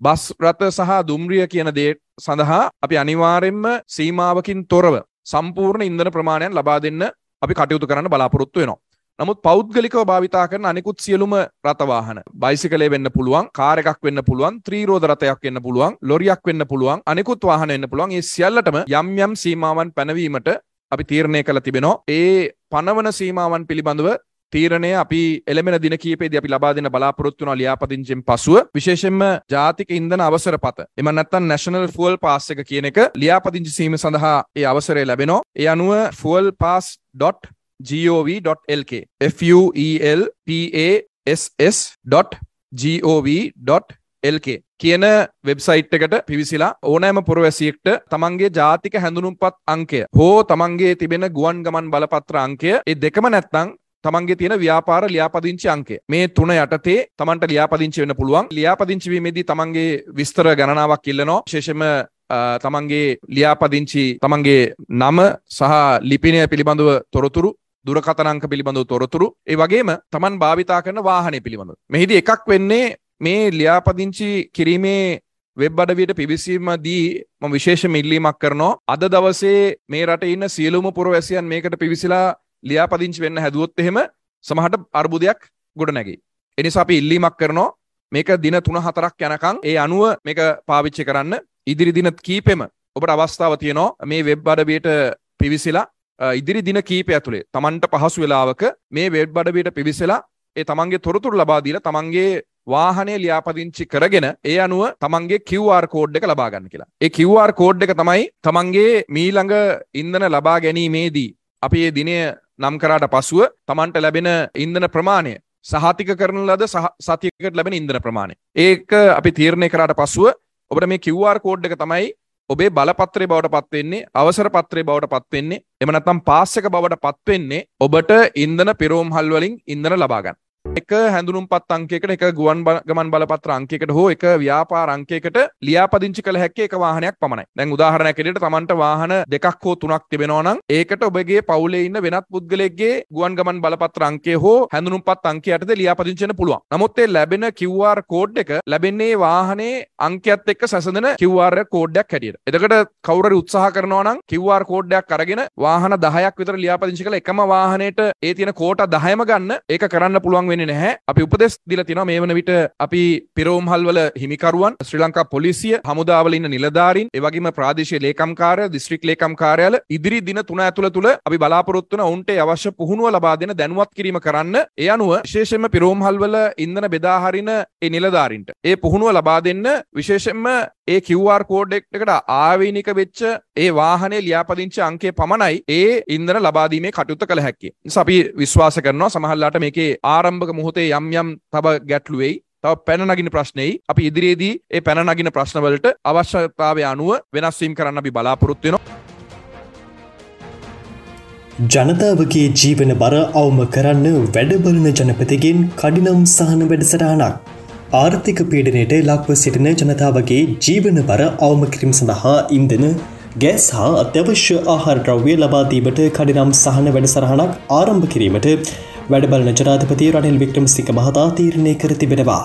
බස් රථ සහ දුම්රිය කියන දේ සඳහා අපි අනිවාර්යෙන්ම සීමාවකින් තොරව සම්පූර්ණ ඉන්ධන ප්‍රමාණයන් ලබා දෙන්න අපි කටයුතු කරන්න බලාපොරොත්තු වෙනවා. නමුත් පෞද්ගලිකව භාවිතා කරන අනිකුත් සියලුම රථවාහන බයිසිකලේ වෙන්න පුළුවන් කාර් එකක් වෙන්න පුළුවන් ත්‍රීරෝද රථයක් වෙන්න පුළුවන් ලොරියක් වෙන්න පුළුවන් අනිකුත් වාහන වෙන්න පුළුවන් ඒ සියල්ලටම යම් යම් සීමාවන් පැනවීමට අපි තීරණය කළ තිබෙනවා. ඒ පනවන සීමාවන් පිළිබඳව තීරණය අපි එළමෙන දින කීපේදී අපි ලබා දෙන බලාපොරොත්තු වෙනවා ලියාපදිංචියෙන් පසුව විශේෂයෙන්ම ජාතික ඉන්ධන අවසර පත එම නැත්නම් national fuel pass එක කියන එක ලියාපදිංචි සීම සඳහා ඒ අවසරය ලැබෙනවා. ඒ අනුව fuelpass.gov.lk fuelpass.gov.lk කියන වෙබ්සයිට් එකට පිවිසිලා ඕනෑම පුරවැසියෙක්ට තමන්ගේ ජාතික හැඳුනුම්පත් අංකය හෝ තමන්ගේ තිබෙන ගුවන් ගමන් බලපත්‍ර අංකය ඒ දෙකම නැත්නම් තමන්ගේ තියෙන ව්‍යාපාර ලියාපදිංචි අංකය. මේ තුන යටතේ තමන්ට ලියාපදිංචි වෙන්න පුළුවන්. ලියාපදිංචි වීමේදී තමන්ගේ විස්තර ගණනාවක් ඉල්ලනවා. විශේෂයෙන්ම තමන්ගේ ලියාපදිංචි තමන්ගේ නම සහ ලිපිනය පිළිබඳව තොරතුරු දුරකතනංක පිළිබඳව තොරතුරු. ඒ වගේම තමන් භාවිතා කරන වාහනය පිළිබඳව. මෙහිදී එකක් වෙන්නේ මේ ලියාපදිංචි කිරීමේ වෙබ් අඩවියට පිවිසීමදී ම විශේෂ මිල්ලීමක් කරනවා. අද දවසේ මේ රට ඉන්න සියලුම පුරවැසියන් මේකට පිවිසිලා ලියාපදිංචි වෙන්න හැදුවොත් එහෙම සමහට අර්බුදයක් ගොඩ නැගේ. එනිසා අපි ඉල්ලීමක් කරනවා. මේක දින තුන හතරක් යනකං ඒ අනුව මේක පාවිච්චි කරන්න. ඉදිරි දින කීපෙම ඔබට අවස්ථාව තියනවා මේ වෙබ් අඩවියට පිවිසිලා. ඉදිරි දින කීපය ඇතුළේ තමන්ට පහසු වෙලාවක මේ වෙබ් අඩවියට පිවිසලා ඒ තමන්ගේ තොරතුරු ලබාදීලා තමන්ගේ වාහනය ලියාපදිංචි කරගෙන ඒ අනුව තමන්ගේ QR කෝඩ් එක ලබා ගන්න කියලා. ඒ QR කෝඩ් එක තමයි තමන්ගේ මීළඟ ඉන්ධන ලබා ගැනීමේදී අපි ඒ දිනය නම් කරාට පසුව තමන්ට ලැබෙන ඉන්ධන ප්‍රමාණය සහතික කරන ලද සතියකට ලැබෙන ඉන්ධන ප්‍රමාණය. ඒක අපි තීරණය කරාට පසුව ඔබට මේ QR කෝඩ් එක තමයි ඔබේ බලපත්‍රය බවට පත්වෙන්නේ අවසර පත්‍රය බවට පත්වෙන්නේ එමනත්තම් පාස්සක බවට පත්වෙන්නේ ඔබට ඉන්දන පිරෝම් හල්වලින් ඉන්දන ලබාගන්න. එක හැඳුනුම් පත් අංකයකට එක ගුවන් ගමන් බලපත්‍ර අංකයකට හෝ එක ව්‍යාපාර අංකයකට ලියාපදිංචි කළ හැක්කේ එක වාහනයක් පමණයි. දැන් උදාහරණයක් ඇරෙට තමන්ට වාහන දෙකක් හෝ තුනක් තිබෙනවා නම් ඒකට ඔබගේ පවුලේ ඉන්න වෙනත් පුද්ගලයෙක්ගේ ගුවන් ගමන් බලපත්‍ර අංකය හෝ හැඳුනුම් පත් අංකයටද ලියාපදිංචි වෙන්න පුළුවන්. නමුත් ඒ ලැබෙන QR කෝඩ් එක ලැබෙන්නේ වාහනේ අංකයත් එක්ක සැසඳෙන QR කෝඩ්යක් හැටියට. එතකොට කවුරු හරි උත්සාහ කරනවා නම් QR කෝඩ්යක් අරගෙන වාහන 10ක් විතර ලියාපදිංචි කළ එකම වාහනේට ඒ තියෙන කෝටා 10ම ගන්න ඒක කරන්න පුළුවන් වෙන්නේ නැහැ. අපි උපදෙස් දීලා තියෙනවා මේ වන විට අපි පිරෝම්හල්වල හිමිකරුවන් ශ්‍රී ලංකා පොලිසිය හමුදාවල ඉන්න නිලධාරීන් ඒ වගේම ප්‍රාදේශීය ලේකම් කාර්ය දිස්ත්‍රික් ලේකම් කාර්යාල ඉදිරි දින තුන ඇතුළ තුල අපි බලාපොරොත්තු වෙන ඔවුන්ට අවශ්‍ය පුහුණුව ලබා දෙන දැනුවත් කිරීම කරන්න ඒ අනුව විශේෂයෙන්ම පිරෝම්හල්වල ඉන්ධන බෙදා හරින ඒ නිලධාරීන්ට ඒ පුහුණුව ලබා දෙන්න විශේෂයෙන්ම ඒ QR කෝඩ් එකට ආවේනික වෙච්ච ඒ වාහනේ ලියාපදිංචි අංකය පමණයි ඒ ඉන්ධන ලබා දීමේ කටයුත්ත කළ හැක්කේ. නිසා අපි විශ්වාස කරනවා සමහරලාට මේකේ ආරම්භක මොහොතේ යම් යම් තව ගැටලු වෙයි. තව පැන නගින ප්‍රශ්නෙයි අපි ඉදිරියේදී ඒ පැන නගින ප්‍රශ්නවලට අවශ්‍යතාවය අනුව වෙනස් වීම කරන්න අපි බලාපොරොත්තු වෙනවා. ජනතාවගේ ජීවන බර අවම කරන්න වැඩබලන ජනපතිගෙන් කඩිනම් සහන වැඩසටහනක්. ආර්ථික පීඩනයට ලක්ව සිටින ජනතාවගේ ජීවන බර අවම කිරීම සඳහා ඉන්දන ගෑස් හා අත්‍යවශ්‍ය ආහාර ද්‍රව්‍ය ලබාදීමට කඩිනම් සහන වැඩසරහනක් ආරම්භ කිරීමට වැඩබලන ජනාධපති රනිල් වික්‍රමසිංහ මහතා තීරණය කර තිබෙනවා.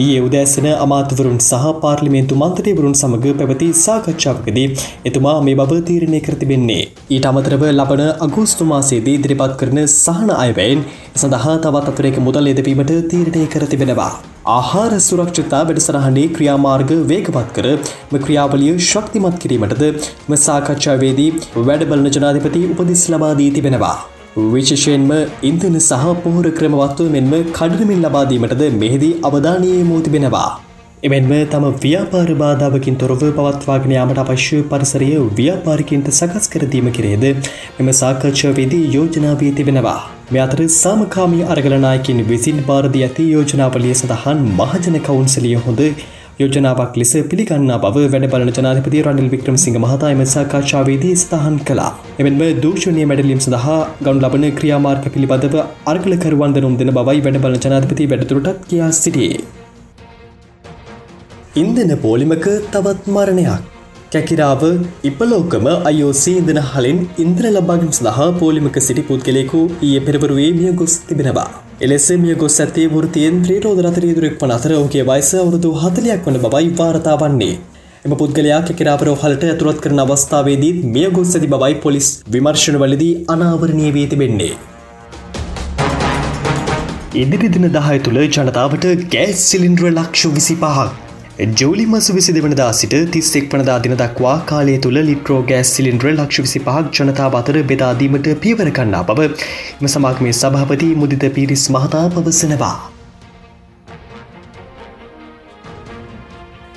ඊයේ උදෑසන අමාතවරුන් සහ පාර්ලිමේන්තු මන්ත්‍රයවරුන් සමඟ පැවති සාකච්ඡාවකදී එතුමා මේ බව තීරණය කර තිබෙන්නේ. ඊට අමතරව ලබන අගෝස්තු මාසයේදී ඉදිරිපත් කරන සහන අයවැයෙන් සඳහා තවත් අතරේක මුදල් එදවීමට තීරණය කර තිබෙනවා. ආහාර සුරක්ෂතා වැඩසරහනේ ක්‍රියාමාර්ග වේගවත් කර ම ක්‍රියාවලිය ශක්තිමත් කිරීමටද ම සාකච්ඡාවේදී වැඩබලන ජනාධිපති උපදිස් ලබාදී තිබෙනවා. විශේෂයෙන්ම ඉන්දන සහ පොහොර ක්‍රමවත්ව මෙන්ම කඩනමින් ලබාදීමටද මෙහිදී අවධානයේ මෝතිබෙනවා. එමෙන්ම තම ව්‍යාපාර බාධාවකින් තොරව පවත්වාගෙන යාමට අවශ්‍ය පරිසරය ව්‍යාපාරිකින්ට සකස් කරදීම කිරේද මෙම සාකච්ඡාවේදී යෝජනාවී තිබෙනවා. මෙ අතර සාමකාමී අරගලනායකින් විසින් භාරදී ඇති යෝජනාවලිය සඳහන් මහජන කවුන්සලිය හොඳ යෝජනාවක් ලෙස පිළිගන්නා බව වැඩබලන ජනාධිපති රනිල් වික්‍රමසිංහ මහතා එම සාකච්ඡාවේදී සඳහන් කළා. එමෙන්ම දූෂණීය මැඩලීම් සඳහා ගනු ලබන ක්‍රියාමාර්ග පිළිබඳව අර්ගලකරුවන් දැනුම් දෙන බවයි වැඩබලන ජනාධිපති වැඩතුරටත් කියා සිටියේ. ඉන්දන පෝලිමක තවත් මරණයක්. කැකිරාව ඉපලෝකම අයෝස ඉදන හලින් ඉන්ද්‍ර ලබාගම් සඳහා පෝලිමක සිටි පුද්ගලෙකු ඒ පෙරවරුවේ මිය ගොස් තිබෙනවා. එලෙස මිය ගොස් ඇත්තේ වෘතියෙන් ත්‍රීරෝධ රතරීදුරෙක් වන අතර ඔහුගේ වයස අවුරුදු හතලයක් වන බවයි වාර්තා වන්නේ. එම පුද්ගලයා කෙකිරාපරෝ හලට ඇතුළත් කරන අවස්ථාවේදී මිය ගොස් ඇති බවයි පොලිස් විමර්ශනවලදී අනාවරණය වී තිබෙන්නේ. ඉදිරි දින දහය තුළ ජනතාවට ගෑස් සිලින්ද්‍ර ලක්ෂ විසි පහක් ජූලි මස විසි දෙවනදා සිට තිස්සෙක් වනදා දින දක්වා කාලය තුළ ලිට්‍රෝ ගෑස් සිලින්ද්‍ර ලක්ෂ විසි පහක් ජනතාව අතර බෙදාදීමට පියවරකන්නා බව එම සමාගමේ සභාපති මුදිත පිරිස් මහතා පවසනවා.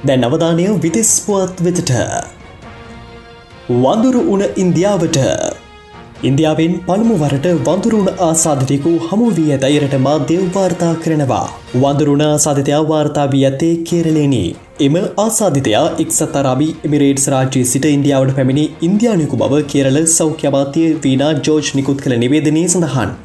දැන් අවධානය විදෙස් පුවත් වෙතට වඳුරු උන ඉන්දියාවට ඉන්දියාවෙන් පළමුවරට වඳුරුණ ආසාධිතයකු හමු වී ඇතයිරට මාධ්‍ය වාර්තා කරනවා. වඳුරුණ ආසාධිතයා වාර්තා වී ඇත්තේ කේරලේනී. එම ආසාධිතයා එක්සත් අරාබි එමිරේට්ස් රාජ්‍යයේ සිට ඉන්දියාවට පැමිණි ඉන්දයානයකු බව කේරල සෞඛ්‍යමාතිය වීනා ජෝජ් නිකුත් කළ නිවේදනී සඳහන්.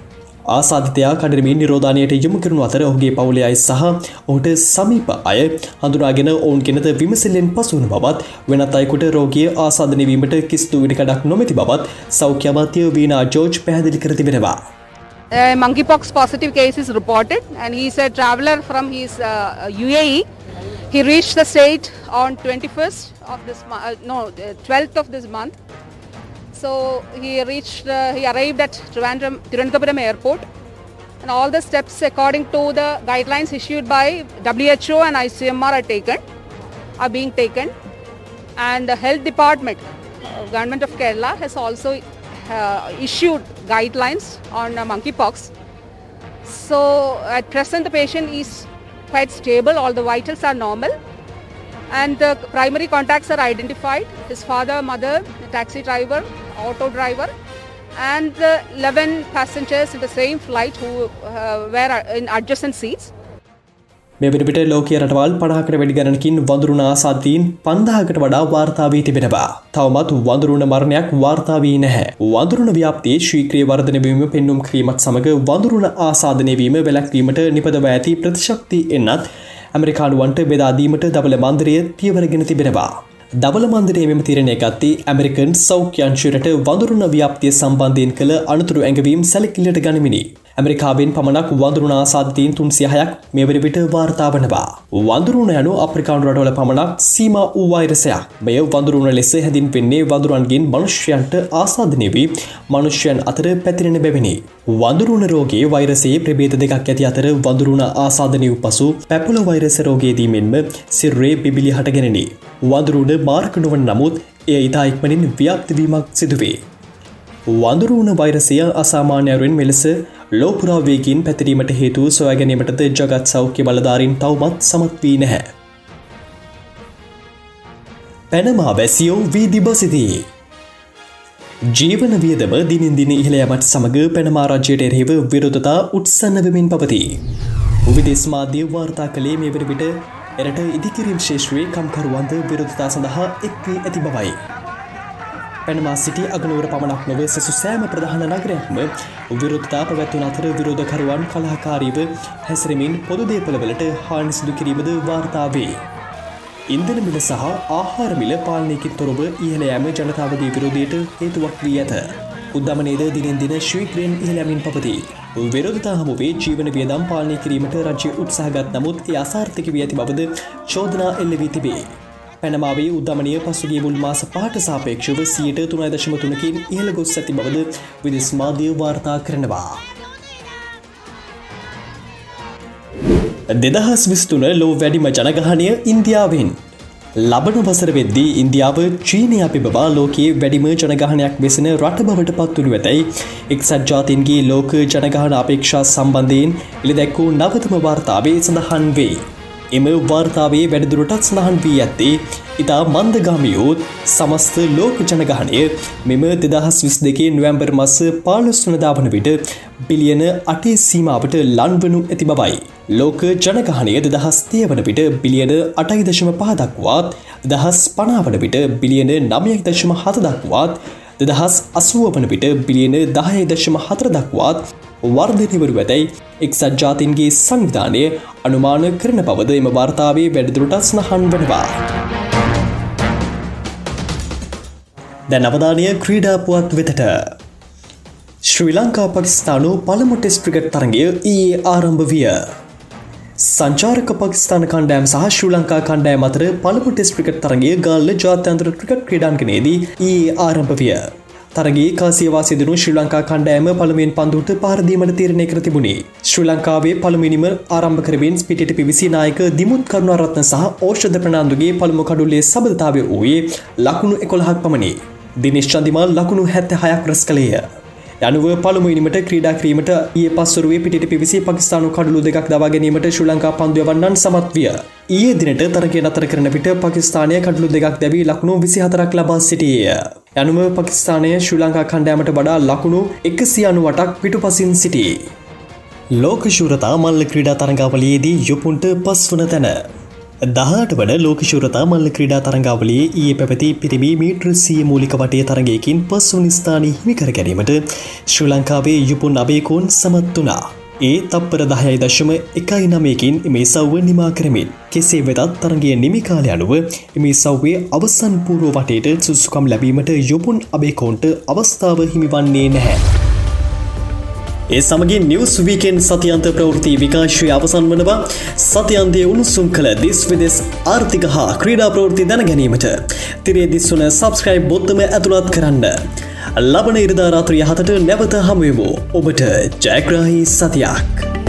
ආසාධිතයා කඩරමින් නිරෝධානයට යොමු කරනු අතර ඔහුගේ පවුලේ අයි සහ ඔහුට සමීප අය හඳුනාගෙන ඔවුන් කෙනත විමසිල්ලෙන් පසුවන බවත් වෙනත් අයිකුට රෝගිය ආසාධනවීමට කිස්තු විඩිකඩක් නොමැති බවත් සෞඛ්‍යමාතිය වීනා ජෝජ් පැහැදිලි කර තිබෙනවා. Uh, monkeypox positive case is reported and he's a traveler from his uh, UAE. He reached the state on 21st of this month, uh, no, uh, 12th of this month. So he reached, uh, he arrived at Trivandrum, airport and all the steps according to the guidelines issued by WHO and ICMR are taken, are being taken. And the health department, uh, government of Kerala has also uh, issued guidelines on uh, monkeypox. So at present the patient is quite stable, all the vitals are normal and the primary contacts are identified his father mother the taxi driver auto driver and the 11 passengers in the same flight who uh, were in adjacent seats මෙවැනිට ලෝකය රටවල් පනාකට වැඩි ගණනකින් වඳරුණ ආසාධීන් පන්දාහකට වඩා වාර්තාාවී තිබෙනවා. තවමත් වඳරුණ මරණයක් වාර්තාාවී නැහැ. වඳරුණ ව්‍යාප්තියේ ශීක්‍රී වර්ධනවීම පෙන්නුම් කිරීමත් සමඟ වඳරුණ ආසාධනයවීම වැලැක්වීමට නිපදව ඇති ප්‍රතිශක්ති එන්නත් ඇමරිකානුවන්ට බෙදාදීමට දබල මන්දරය පියවරගෙන තිබෙනවා. දබල මන්දරේ මෙම තිරණය ගත්තේ ඇමරිකන් සෞඛ්‍යංශයට වඳරුණ ව්‍යාප්තිය සම්බන්ධයෙන් කළ අනතුරු ඇඟවීම් සැලකිල්ලට ගනිමිනි. ඇමරිකාවෙන් පමණක් වඳරුණ ආසාධතීන් තුන්සියහයක් මෙවර විට වාර්තාාවනවා. වඳරුණ යනු අප්‍රිකාන් රටවල පමණක් සීම වූ වෛරසයක් මෙය වඳරුණ ලෙස හැදින් පෙන්නේ වඳුරන්ගෙන් මනුෂ්‍යයන්ට ආසාධනයවී මනුෂ්‍යයන් අතර පැතිරෙන බැවිනි. වඳරුණ රෝගේ වෛරසේ ප්‍රබේත දෙකක් ඇති අතර වඳරුණ ආසාධනයව පසු පැපුල වෛරස රෝගේදීමෙන්ම සිර්රේ බිබිලි හටගෙනනි. වඳරුණ මාර්කනුවන් නමුත් එය ඉතා ඉක්මනින් ව්‍යාප්තිවීමක් සිදුවේ. වඳුරුණ වෛරසය අසාමාන්‍යරුවෙන් මෙලෙස ලෝපුරාවේගින් පැතිරීමට හේතු සොයාගැනීමටද ජගත් සෞඛ්‍ය බලධාරින් තවමත් සමත් වී නැහැ. පැනමා වැසියෝ වීදි බසිදී. ජීවන වියදම දිනින් දින ඉහළයමට සමඟ පැනමාරාජ්‍යයට එරෙහිව විරෝධතා උත්සන්නවමින් පවති. විදෙස් මාධ්‍ය වාර්තා කළේ මෙවර විට එරට ඉදිකිරීම් ශේෂත්‍රයේ කම්කරුවන්ද විරෝධතා සඳහා එක්වී ඇති බවයි. පැනමා සිටි අගනුවර පමණක් නොව සැසු සෑම ප්‍රධාන නගරයක්ම විරුද්ධතා පැවැත්වන අතර විරෝධකරුවන් කලාකාරීව හැසරමින් පොදු දේපලවලට හානි සිදු කිරීමද වාර්තාවේ. ඉන්දන මිල සහ ආහාර මිල පාලනයකින් තොරව ඉහළ යෑම ජනතාවගේ විරෝධයට හේතුවක් වී ඇත. උද්දමනේද දිනෙන් දින ශ්‍රීක්‍රයෙන් ඉහළමින් පපති. විරෝධතා හමුවේ ජීවන වියදම් පාලනය කිරීමට රජ්‍ය උත්සාහගත් නමුත් ඒ අසාර්ථක වී ඇති බවද චෝදනා එල්ලවී තිබේ. පැනමාවේ උද්දමනය පසුගේ මුල් මාස පාට සාපේක්ෂව සියට තුනයි දශම තුනකින් ඉහළ ගොස් ඇති බවද විදිස් මාධ්‍ය වාර්තා කරනවා. දෙදහස් විස්තුන ලෝ වැඩිම ජනගහනය ඉන්දියාවෙන්. ලබන වසර වෙද්දී ඉන්දියාව චීනය පිබවා ලෝකයේ වැඩිම ජනගහනයක් වෙසෙන රට බවට පත්තුරු ඇතැයි එක්සත් ජාතින්ගේ ලෝක ජනගහන අපේක්ෂා සම්බන්ධයෙන් එළි දැක්වූ නවතම වාර්තාවේ සඳහන් වේ. එම වාර්තාවේ වැඩදුරටත් සඳහන් වී ඇත්තේ ඉතා මන්දගාමියෝත් සමස්ත ලෝක ජනගහනය මෙම දෙදහස් විස් දෙකේ නොවැම්බර් මස පාලස්වනදා වන විට බිලියන අටේ සීමාවට ලන්වනු ඇති බවයි. ලෝක ජනගහනය දහස්තිය වන විට බිලියන අටයි දශම පහදක්වාත් දහස් පනාවන විට බිලියන නමයක් දශම හත දක්වාත් දෙදහස් අසුව වන විට බිලියන දහය දශම හතර දක්වාත් වර්ධනවරු ඇතැයි එක්සත් ජාතින්ගේ සංවිධානය අනුමාන කරන පවද එම වාර්තාවේ වැඩදුරටත් සනහන් වනවා. දැන් අවධානය ක්‍රීඩාපුවත් වෙතට. ශ්‍රී ලංකා පකිස්ථානු පළමු ටෙස් ක්‍රිකට් තරගය ඊයේ ආරම්භ විය. සංචාරක පකිස්ාන කණ්ඩෑම් සහ ශ්‍රී ලංකා කණ්ඩෑම් අතර පළමු ටෙස් ක්‍රිකට් තරගේ ගල්ල ජාත්‍යන්තර ක්‍රිකට් ක්‍රඩාන්ගනේදී ඊයේ ආරම්භ විය. තරගේ කාසියවා සිදනු ශ්‍රී ලංකා කණ්ඩෑම පළමෙන් පන්දුට පාරදීමට තීරණය කර තිබුණේ. ශ්‍රී ලංකාවේ පළමිනිම ආරම්භ කරවෙන් පිට පිවිසි නායක දිමුත් කරුණාරත්න සහ ඕෂධ ප්‍රනාන්දුගේ පළමු කඩුල්ලේ සබලතාවය වූයේ ලකුණු එකොළහක් පමණේ. දිනිශ්චන්දිමල් ලකුණු හැත්ත හයක් රස් කළේය. යනුව පළමුනිමට ක්‍රීඩා කිරීමට ඒ පස්සරුවේ පිට පිවිසි පකිස්ානු කඩුළු දෙක් දවා ගැනීමට ශ්‍රී ලංකා පන්දුවවන්නන් සමත් විය. ඒ දිනට තරගේ නතර කරන විට පකිස්ානය කඩලු දෙකක් දැවී ලක්ුණු විසි හතරක් ලබා සිටිය. යනුම පකිස්ානය ශ්‍රී ලංකා කණ්ඩෑමට වඩා ලකුණු එකසි අනුවටක් පිටු පසින් සිටි. ලෝකශූරතා මල්ල ක්‍රීඩා තරංගාවලයේදී යුපුන්ට පස් වන තැන. දහට වන ලෝකශූරතා මල්ල ක්‍රඩා තරංගාවලේ ඒ පැපති පිරිමි මීට්‍රසිය මූලික වටේ තරගයකින් පස්වනි ස්ථානය හිමිකර ගැනීමට ශ්‍රී ලංකාවේ යුපුන් අබේකෝන් සමත් වනා. ඒ තප්පර දහයයි දශම එකයි නමයකින් මේ සව්ව නිමා කරමින් කෙසේ වෙතත් තරගේ නිමිකාලය අනුව මේ සව්වේ අවසන් පූරුව වටේට සුසුකම් ලැබීමට යුපුන් අබේකෝන්ට අවස්ථාව හිමිවන්නේ නැහැ. ඒ සමගින් නිවස් වීකෙන් සතියන්ත ප්‍රවෘති විකාශය අවසන් වනවා සතියන්දය උණුසුම් කළ දිස් විදෙස් ආර්ථික හා ක්‍රීඩා ප්‍රවෘති දැන ගැනීමට තිරේ දිස්වන සබස්ක්‍රයිබ් බොත්තම ඇතුළත් කරන්න. ලබන ඉරිදා රාත්‍රිය හතට නැවත හමුවමු ඔබට ජයග්‍රහහි සතියක්.